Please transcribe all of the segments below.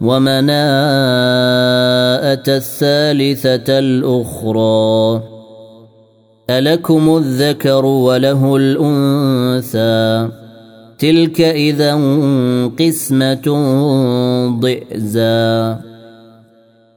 ومناءة الثالثة الأخرى. ألكم الذكر وله الأنثى. تلك إذا قسمة ضئزى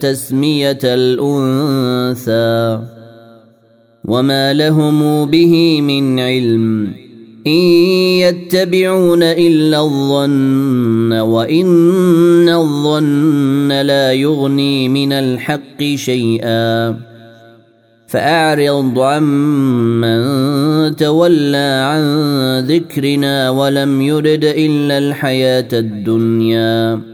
تسمية الأنثى وما لهم به من علم إن يتبعون إلا الظن وإن الظن لا يغني من الحق شيئا فأعرض عمن تولى عن ذكرنا ولم يرد إلا الحياة الدنيا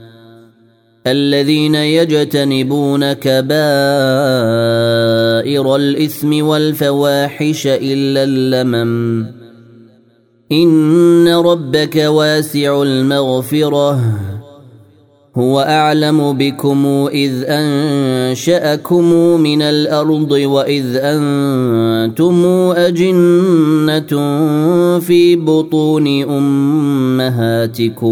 الذين يجتنبون كبائر الإثم والفواحش إلا اللمم. إن ربك واسع المغفرة. هو أعلم بكم إذ أنشأكم من الأرض وإذ أنتم أجنة في بطون أمهاتكم.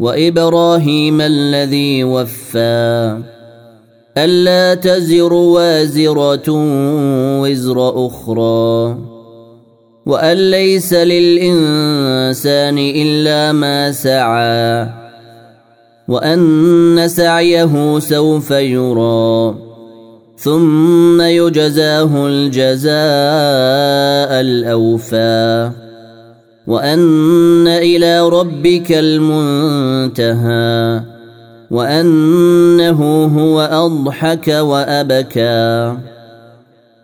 وإبراهيم الذي وفى. ألا تزر وازرة وزر أخرى. وأن ليس للإنسان إلا ما سعى. وأن سعيه سوف يرى. ثم يجزاه الجزاء الأوفى. وأن إلى ربك المنتهى وأنه هو أضحك وأبكى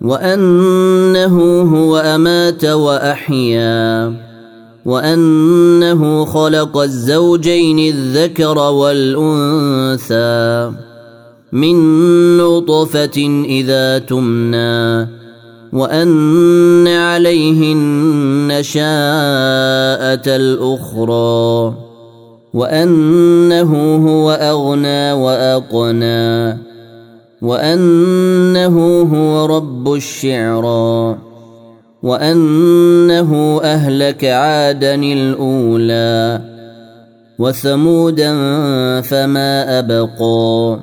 وأنه هو أمات وأحيا وأنه خلق الزوجين الذكر والأنثى من نطفة إذا تمنى وان عليه النشاءه الاخرى وانه هو اغنى واقنى وانه هو رب الشعرى وانه اهلك عادا الاولى وثمودا فما ابقى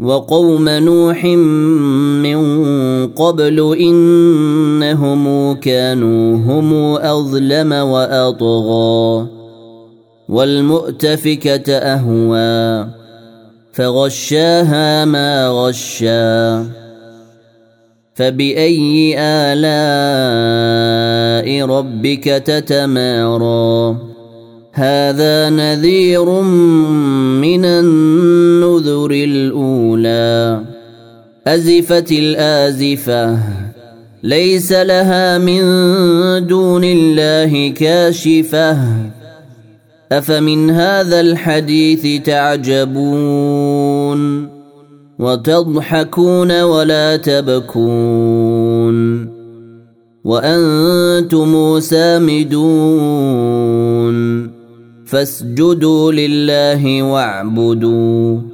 وقوم نوح من قبل إنهم كانوا هم أظلم وأطغى والمؤتفكة أهوى فغشاها ما غشا فبأي آلاء ربك تتمارى هذا نذير من النذر الأولى. أزفت الآزفة. ليس لها من دون الله كاشفة. أفمن هذا الحديث تعجبون؟ وتضحكون ولا تبكون. وأنتم سامدون. فاسجدوا لله واعبدوا.